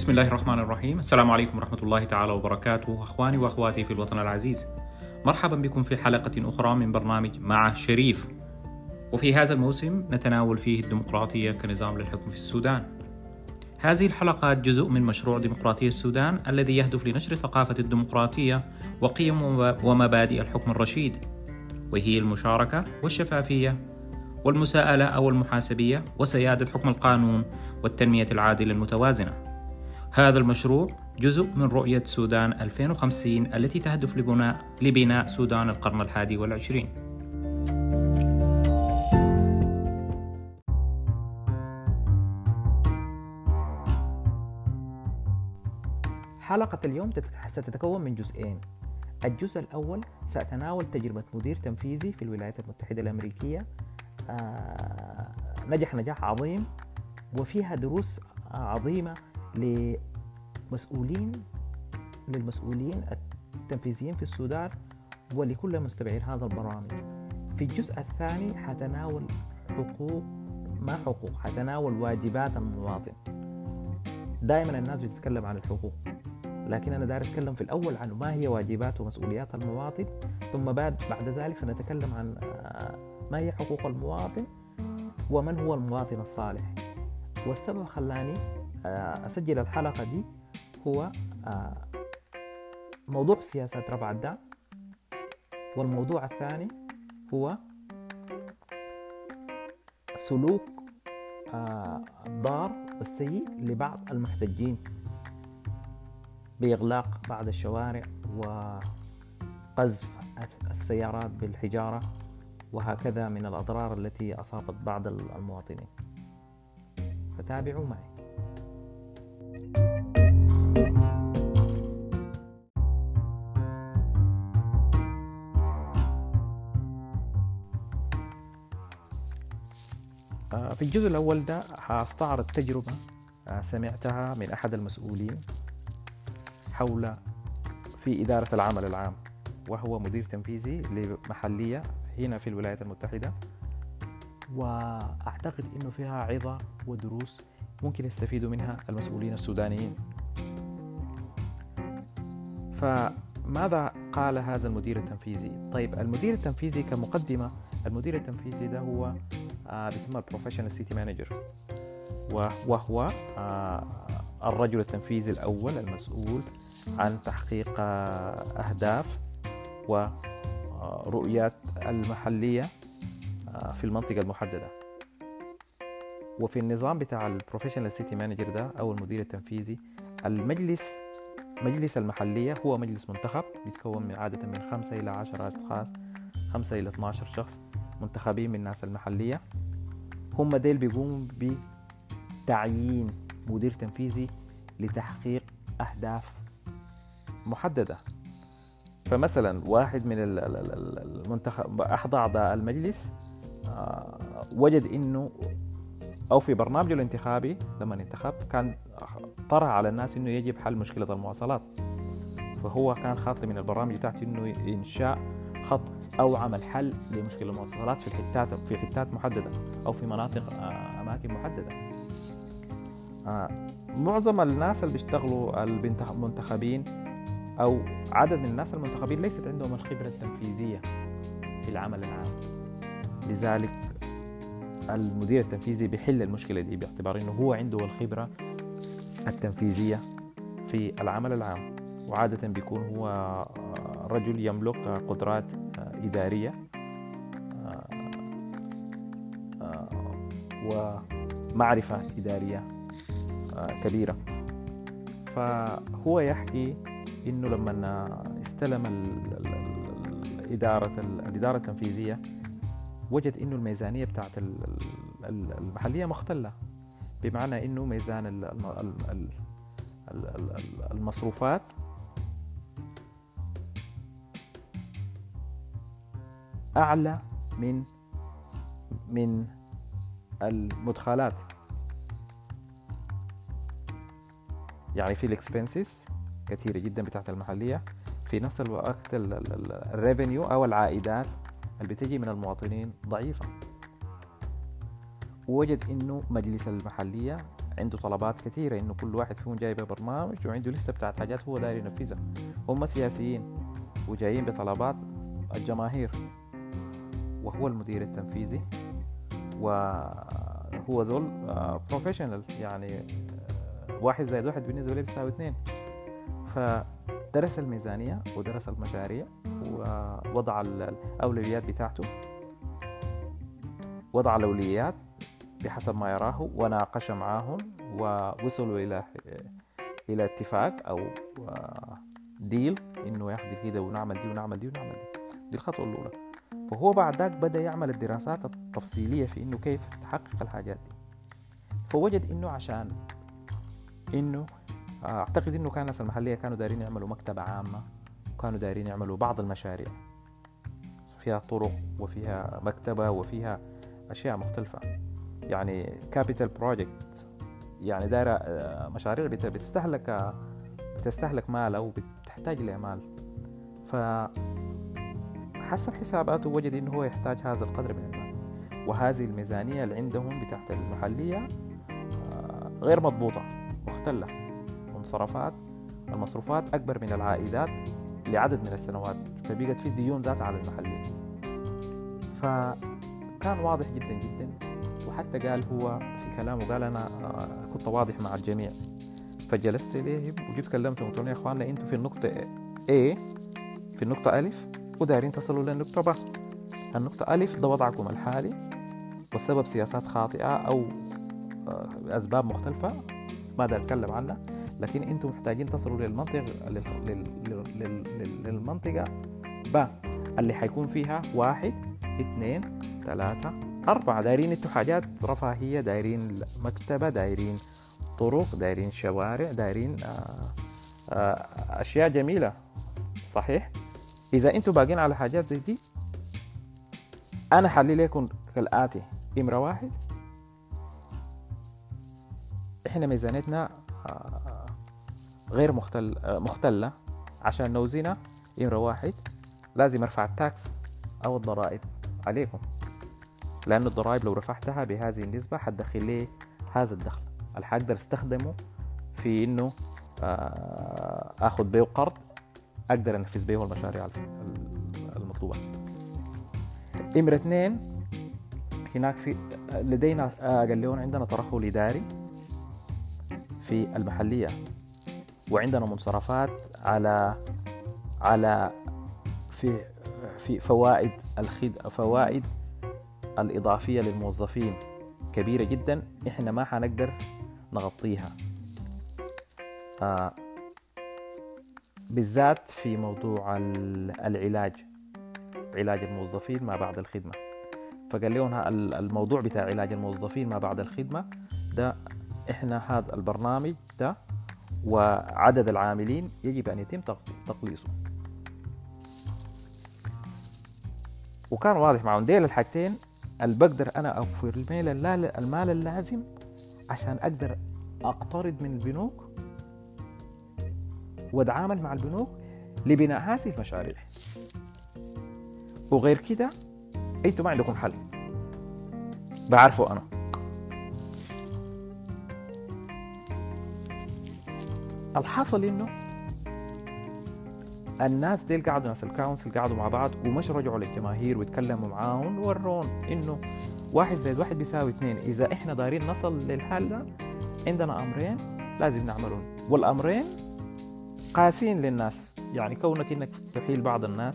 بسم الله الرحمن الرحيم السلام عليكم ورحمة الله تعالى وبركاته أخواني وأخواتي في الوطن العزيز مرحبا بكم في حلقة أخرى من برنامج مع شريف وفي هذا الموسم نتناول فيه الديمقراطية كنظام للحكم في السودان هذه الحلقات جزء من مشروع ديمقراطية السودان الذي يهدف لنشر ثقافة الديمقراطية وقيم ومبادئ الحكم الرشيد وهي المشاركة والشفافية والمساءلة أو المحاسبية وسيادة حكم القانون والتنمية العادلة المتوازنة. هذا المشروع جزء من رؤية سودان 2050 التي تهدف لبناء لبناء سودان القرن الحادي والعشرين. حلقة اليوم ستتكون من جزئين الجزء الأول سأتناول تجربة مدير تنفيذي في الولايات المتحدة الأمريكية آه، نجح نجاح عظيم وفيها دروس عظيمة لمسؤولين للمسؤولين التنفيذيين في السودان ولكل مستمعين هذا البرامج في الجزء الثاني حتناول حقوق ما حقوق حتناول واجبات المواطن. دائما الناس بتتكلم عن الحقوق لكن أنا داير أتكلم في الأول عن ما هي واجبات ومسؤوليات المواطن؟ ثم بعد بعد ذلك سنتكلم عن ما هي حقوق المواطن؟ ومن هو المواطن الصالح؟ والسبب خلاني أسجل الحلقة دي هو موضوع سياسات رفع الدعم والموضوع الثاني هو سلوك الضار والسيء لبعض المحتجين بإغلاق بعض الشوارع وقذف السيارات بالحجارة وهكذا من الأضرار التي أصابت بعض المواطنين. فتابعوا معي. في الجزء الأول ده هستعرض تجربة سمعتها من أحد المسؤولين حول في إدارة العمل العام وهو مدير تنفيذي لمحلية هنا في الولايات المتحدة وأعتقد أنه فيها عظة ودروس ممكن يستفيدوا منها المسؤولين السودانيين فماذا قال هذا المدير التنفيذي؟ طيب المدير التنفيذي كمقدمة المدير التنفيذي ده هو آه بيسمى professional city manager وهو آه الرجل التنفيذي الأول المسؤول عن تحقيق أهداف ورؤيات المحلية في المنطقة المحددة. وفي النظام بتاع ال professional city manager ده أو المدير التنفيذي المجلس مجلس المحلية هو مجلس منتخب بيتكون من عادة من خمسة إلى عشرة أشخاص خمسة إلى 12 شخص. منتخبين من الناس المحلية. هم ديل بيقوموا بتعيين مدير تنفيذي لتحقيق أهداف محددة. فمثلا واحد من المنتخب أحد أعضاء المجلس وجد أنه أو في برنامجه الانتخابي لما انتخب كان طرح على الناس أنه يجب حل مشكلة المواصلات. فهو كان خاطئ من البرامج بتاعته أنه إنشاء خط أو عمل حل لمشكلة المواصلات في الحتات في حتات محددة أو في مناطق أماكن محددة. معظم الناس اللي بيشتغلوا المنتخبين أو عدد من الناس المنتخبين ليست عندهم الخبرة التنفيذية في العمل العام. لذلك المدير التنفيذي بيحل المشكلة دي باعتبار أنه هو عنده الخبرة التنفيذية في العمل العام وعادة بيكون هو رجل يملك قدرات إدارية ومعرفة إدارية كبيرة فهو يحكي انه لما استلم الاداره الاداره التنفيذيه وجد انه الميزانيه بتاعت المحليه مختله بمعنى انه ميزان المصروفات أعلى من من المدخلات. يعني في الإكسبنسز كثيرة جدا بتاعت المحلية. في نفس الوقت الريفينيو أو العائدات اللي بتجي من المواطنين ضعيفة. ووجد إنه مجلس المحلية عنده طلبات كثيره إنه كل واحد فيهم جاي ببرنامج وعنده لستة بتاعت حاجات هو داير ينفذها. هم سياسيين وجايين بطلبات الجماهير. وهو المدير التنفيذي وهو زول بروفيشنال يعني آه، واحد زائد واحد بالنسبة لي بيساوي اثنين. فدرس الميزانية ودرس المشاريع ووضع الأولويات بتاعته وضع الأولويات بحسب ما يراه وناقش معهم ووصلوا إلى إلى اتفاق أو ديل إنه ياخذ كده ونعمل دي ونعمل دي ونعمل دي. دي الخطوة الأولى. فهو بعد ذاك بدأ يعمل الدراسات التفصيلية في إنه كيف تحقق الحاجات دي. فوجد إنه عشان إنه أعتقد إنه كان الناس المحلية كانوا دايرين يعملوا مكتبة عامة وكانوا دايرين يعملوا بعض المشاريع. فيها طرق وفيها مكتبة وفيها أشياء مختلفة. يعني capital project يعني دايرة آه، مشاريع بتستهلك بتستهلك مال أو بتحتاج لمال ف حسب حساباته وجد إنه هو يحتاج هذا القدر من المال. وهذه الميزانية اللي عندهم بتاعت المحلية آه، غير مضبوطة مختلة. منصرفات المصروفات أكبر من العائدات لعدد من السنوات فبقت في ديون ذات على المحليه فكان واضح جدا جدا وحتى قال هو في كلامه قال أنا آه، كنت واضح مع الجميع. فجلست اليهم وجيت كلمتهم قلت لهم يا اخواننا أنتم في النقطة A في النقطة ألف ودايرين تصلوا للنقطه ب النقطه ألف ده وضعكم الحالي. والسبب سياسات خاطئة أو آه، أسباب مختلفة ما دا أتكلم عنها لكن أنتم محتاجين تصلوا للمنطقه للمنطقة. ب اللي حيكون فيها واحد اثنين ثلاثة أربعة. دايرين أنتوا حاجات رفاهية دايرين مكتبة دايرين طرق دايرين شوارع دايرين آه، آه، أشياء جميلة. صحيح؟ إذا أنتوا باقين على حاجات زي دي أنا حلي لكم كالآتي. إمرة واحد. إحنا ميزانيتنا آه، غير مختل مختلة. عشان نوزنها إمرة واحد. لازم أرفع التاكس أو الضرائب عليكم. لأن الضرائب لو رفعتها بهذه النسبة حتدخل لي هذا الدخل. اللي حقدر أستخدمه في إنه آه، آخذ بيه قرض. أقدر أنفذ بيه المشاريع المطلوبة. أمر اثنين هناك في لدينا آه، قال لهم عندنا ترهل اداري في المحلية وعندنا منصرفات على على في في فوائد الخد فوائد الإضافية للموظفين كبيرة جدا إحنا ما حنقدر نغطيها. آه بالذات في موضوع العلاج علاج الموظفين ما بعد الخدمة. فقال لهم الموضوع بتاع علاج الموظفين ما بعد الخدمة ده إحنا هذا البرنامج ده وعدد العاملين يجب أن يتم تقليصه. وكان واضح معهم ديل الحاجتين اللي بقدر أنا أوفر المال اللازم عشان أقدر أقترض من البنوك واتعامل مع البنوك لبناء هذه المشاريع. وغير كده أنتوا ما عندكم حل. بعرفه أنا. الحاصل إنه الناس دي قعدوا ناس ال council قعدوا مع بعض ومش رجعوا للجماهير ويتكلموا معاهم. وورون إنه واحد زائد واحد بيساوي اثنين. إذا إحنا دايرين نصل للحال ده عندنا أمرين لازم نعملهم. والأمرين قاسين للناس. يعني كونك إنك تفيل بعض الناس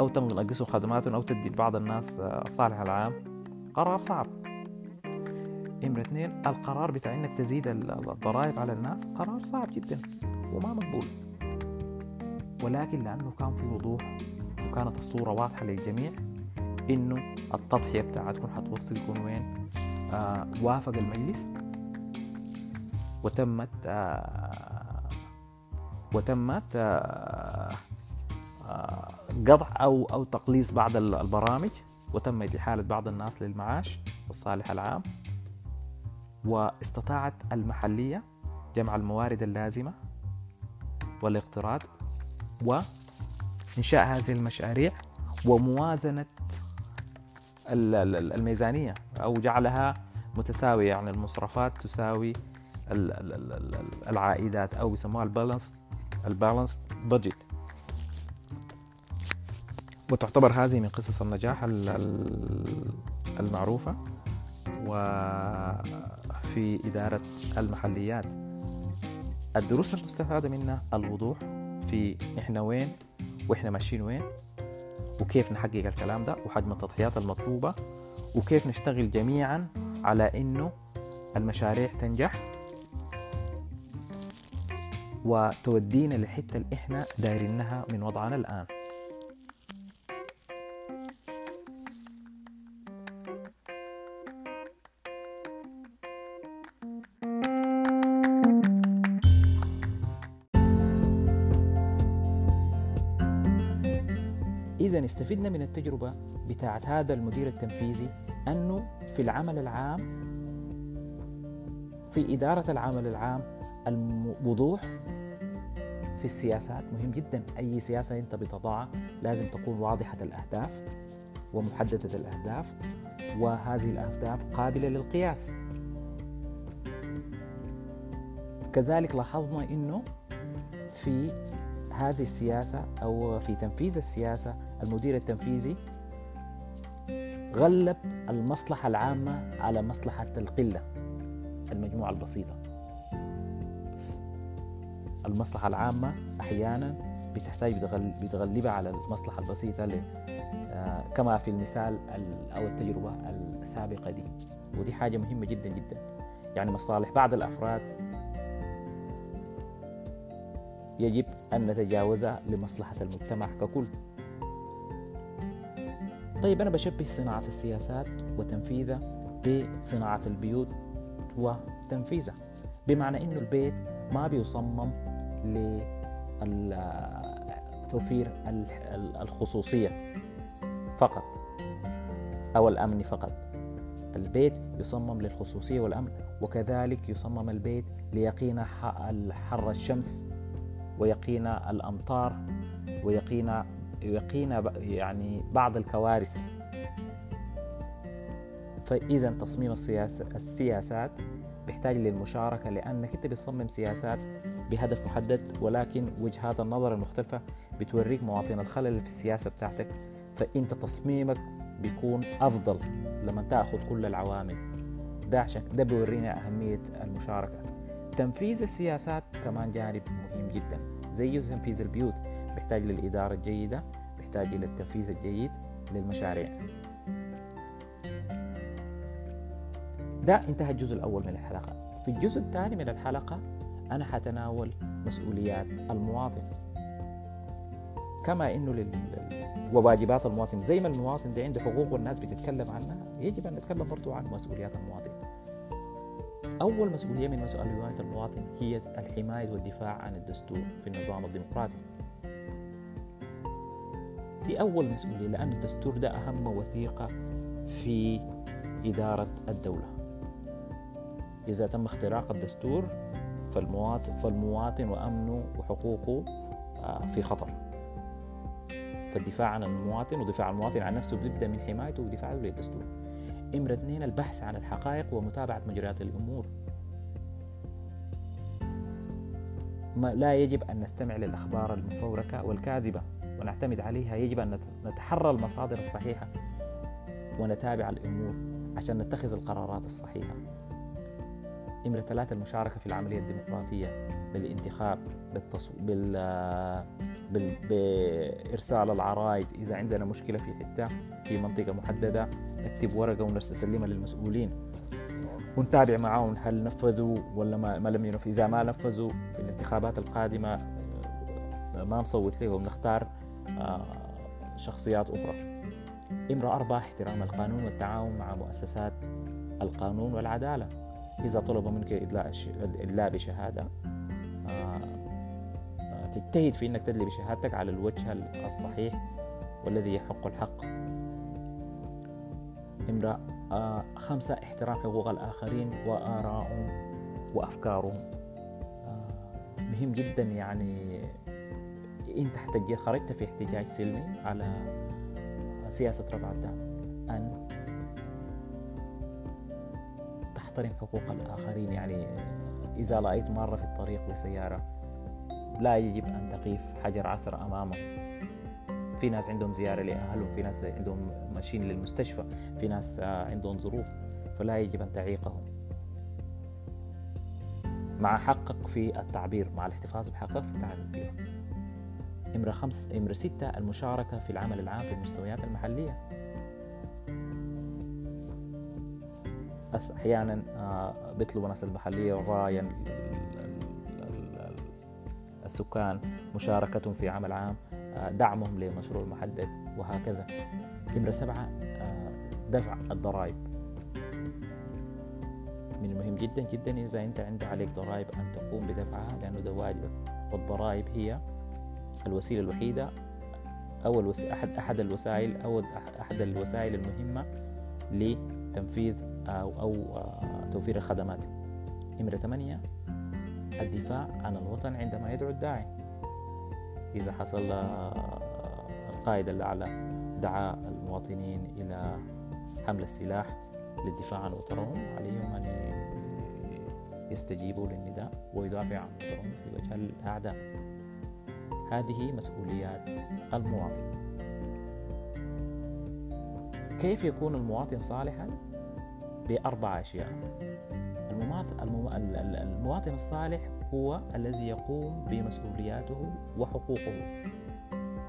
أو تنقصوا خدماتهم أو تدي لبعض الناس الصالح العام قرار صعب. نمرة اثنين القرار بتاع إنك تزيد الضرائب على الناس قرار صعب جدا وما مقبول. ولكن لأنه كان في وضوح وكانت الصورة واضحة للجميع إنه التضحية بتاعتكم حتوصلكم وين؟ آه وافق المجلس وتمت آه وتمت آه آه قطع أو أو تقليص بعض البرامج وتم إحالة بعض الناس للمعاش والصالح العام. واستطاعت المحلية جمع الموارد اللازمة والاقتراض وإنشاء هذه المشاريع وموازنة الميزانية أو جعلها متساوية يعني المصرفات تساوي العائدات أو بيسموها البالانس البالانس بادجت. وتعتبر هذه من قصص النجاح المعروفة وفي إدارة المحليات. الدروس المستفادة منها الوضوح في إحنا وين وإحنا ماشيين وين وكيف نحقق الكلام ده وحجم التضحيات المطلوبة وكيف نشتغل جميعا على إنه المشاريع تنجح. وتودينا للحتة اللي إحنا دايرينها من وضعنا الآن. إذا استفدنا من التجربة بتاعت هذا المدير التنفيذي أنه في العمل العام في إدارة العمل العام الوضوح في السياسات. مهم جدا. أي سياسة أنت بتضعها لازم تكون واضحة الأهداف ومحددة الأهداف وهذه الأهداف قابلة للقياس. كذلك لاحظنا أنه في هذه السياسة أو في تنفيذ السياسة المدير التنفيذي غلب المصلحة العامة على مصلحة القلة المجموعة البسيطة. المصلحة العامة أحيانا بتحتاج بتغلبها على المصلحة البسيطة آه، كما في المثال أو التجربة السابقة دي. ودي حاجة مهمة جدا جدا. يعني مصالح بعض الأفراد يجب أن نتجاوزها لمصلحة المجتمع ككل. طيب أنا بشبه صناعة السياسات وتنفيذها بصناعة البيوت وتنفيذها. بمعنى أنه البيت ما بيصمم لتوفير الخصوصية فقط أو الأمن فقط. البيت يصمم للخصوصية والأمن وكذلك يصمم البيت ليقينا حر الشمس ويقينا الأمطار ويقينا يقينا يعني بعض الكوارث. فإذا تصميم السياسة السياسات بيحتاج للمشاركة لأنك أنت بتصمم سياسات بهدف محدد ولكن وجهات النظر المختلفة بتوريك مواطن الخلل في السياسة بتاعتك. فأنت تصميمك بيكون أفضل لما تأخذ كل العوامل. ده عشان ده بيورينا أهمية المشاركة. تنفيذ السياسات كمان جانب مهم جدا زي تنفيذ البيوت. بيحتاج للإدارة الجيدة بيحتاج إلى التنفيذ الجيد للمشاريع. ده انتهى الجزء الأول من الحلقة. في الجزء الثاني من الحلقة أنا حتناول مسؤوليات المواطن. كما إنه لل... وواجبات المواطن. زي ما المواطن ده عنده حقوق والناس بتتكلم عنها يجب أن نتكلم برضو عن مسؤوليات المواطن. أول مسؤولية من مسؤوليات المواطن هي الحماية والدفاع عن الدستور في النظام الديمقراطي. دي أول مسؤولية لأن الدستور ده أهم وثيقة في إدارة الدولة. إذا تم اختراق الدستور فالمواطن فالمواطن وأمنه وحقوقه آه، في خطر. فالدفاع عن المواطن ودفاع المواطن عن نفسه بيبدأ من حمايته ودفاعه للدستور أمر اثنين البحث عن الحقائق ومتابعة مجريات الأمور. ما لا يجب أن نستمع للأخبار المفوركة والكاذبة ونعتمد عليها. يجب أن نتحرى المصادر الصحيحة ونتابع الأمور عشان نتخذ القرارات الصحيحة. نمرة ثلاثة المشاركة في العملية الديمقراطية بالانتخاب بالتص... بال... بال... بإرسال العرائض إذا عندنا مشكلة في حتة في منطقة محددة نكتب ورقة ونسلمها للمسؤولين ونتابع معاهم هل نفذوا ولا ما, ما لم ينفذوا. إذا ما نفذوا في الانتخابات القادمة آه، ما نصوت لهم. نختار آه، شخصيات أخرى. إمرأة أربعة احترام القانون والتعاون مع مؤسسات القانون والعدالة. إذا طلب منك إدلاء إدلاء بشهادة آه، آه، تجتهد في أنك تدلي بشهادتك على الوجه الصحيح والذي يحق الحق. امرأة آه، خمسة احترام حقوق الآخرين وآرائهم وأفكارهم مهم جدا يعني انت خرجت في احتجاج سلمي على سياسة رفع الدعم أن تحترم حقوق الآخرين يعني إذا رأيت مرة في الطريق بسيارة لا يجب أن تقيف حجر عثر أمامه. في ناس عندهم زيارة لأهلهم في ناس عندهم ماشيين للمستشفى في ناس عندهم ظروف فلا يجب أن تعيقهم. مع حقك في التعبير مع الاحتفاظ بحقك في التعبير. إمرة خمس إمرة ستة المشاركة في العمل العام في المستويات المحلية. أحيانا آه، بيطلبوا الناس المحلية ورايا السكان مشاركتهم في عمل عام آه، دعمهم لمشروع محدد وهكذا نمرة سبعة آه، دفع الضرائب من المهم جدا جدا إذا أنت عندك عليك ضرائب أن تقوم بدفعها لأنه ده واجبك والضرائب هي الوسيلة الوحيدة أو. أحد أحد الوسائل أو أحد الوسائل المهمة لتنفيذ أو أو آه، توفير الخدمات. نمرة ثمانية الدفاع عن الوطن عندما يدعو الداعي. إذا حصل القائد الأعلى دعا المواطنين إلى حمل السلاح للدفاع عن وطنهم عليهم أن يستجيبوا للنداء ويدافعوا عن وطنهم في وجه الأعداء. هذه مسؤوليات المواطن. كيف يكون المواطن صالحا؟ بأربع أشياء. المواطن الصالح هو الذي يقوم بمسؤولياته وحقوقه.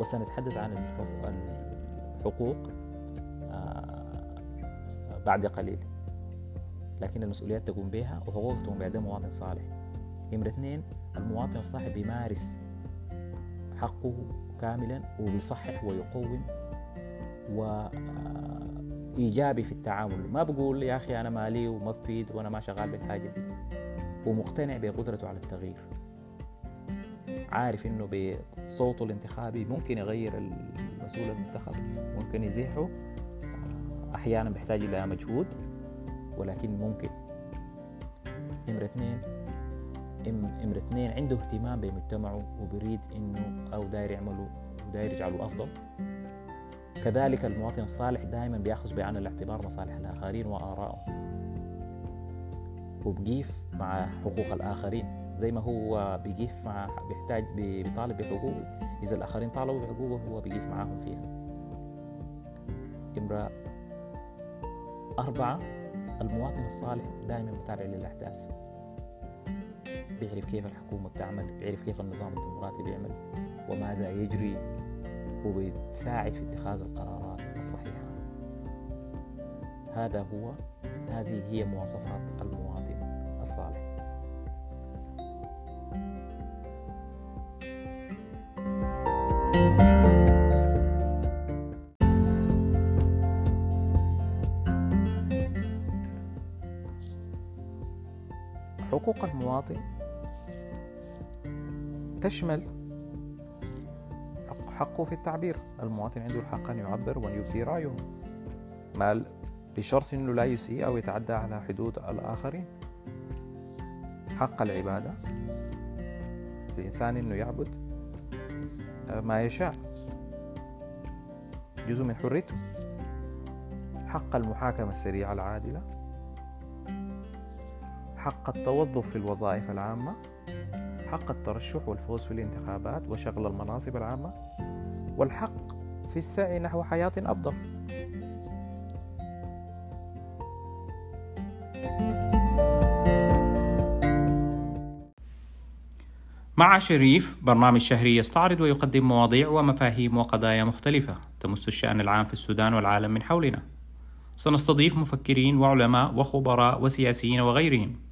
وسنتحدث عن الحقوق آه، بعد قليل. لكن المسؤوليات تقوم بها وحقوقك تقوم بها مواطن صالح. نمرة اثنين المواطن الصالح بيمارس حقه كاملا وبيصحح ويقوم و إيجابي في التعامل. ما بقول يا أخي أنا مالي ومفيد وأنا ما شغال بالحاجة دي. ومقتنع بقدرته على التغيير. عارف إنه بصوته الانتخابي ممكن يغير المسؤول المنتخب ممكن يزيحه. أحيانا بيحتاج إلى مجهود ولكن ممكن. نمرة اثنين نمرة اثنين عنده اهتمام بمجتمعه وبيريد إنه أو داير يعمله وداير يجعله أفضل. كذلك المواطن الصالح دائما بيأخذ بعين الاعتبار مصالح الآخرين وآرائهم وبقيف مع حقوق الآخرين زي ما هو بيقيف مع بيحتاج بيطالب بحقوقه. إذا الآخرين طالبوا بحقوقه هو بيقيف معاهم فيها. إمرأة أربعة المواطن الصالح دائما متابع للأحداث. بيعرف كيف الحكومة بتعمل بيعرف كيف النظام الديمقراطي بيعمل وماذا يجري وبتساعد في اتخاذ القرارات الصحيحة. هذا هو هذه هي مواصفات المواطن الصالح. حقوق المواطن تشمل حقه في التعبير. المواطن عنده الحق أن يعبر وأن يبدي رأيه. ما بشرط أنه لا يسيء أو يتعدى على حدود الآخرين. حق العبادة. الإنسان أنه يعبد ما يشاء. جزء من حريته. حق المحاكمة السريعة العادلة. حق التوظف في الوظائف العامة. حق الترشح والفوز في الانتخابات وشغل المناصب العامة والحق في السعي نحو حياة أفضل. مع شريف برنامج شهري يستعرض ويقدم مواضيع ومفاهيم وقضايا مختلفة تمس الشأن العام في السودان والعالم من حولنا. سنستضيف مفكرين وعلماء وخبراء وسياسيين وغيرهم.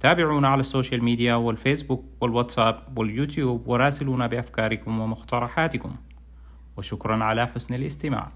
تابعونا على السوشيال ميديا والفيسبوك والواتساب واليوتيوب وراسلونا بأفكاركم ومقترحاتكم. وشكرا على حسن الاستماع.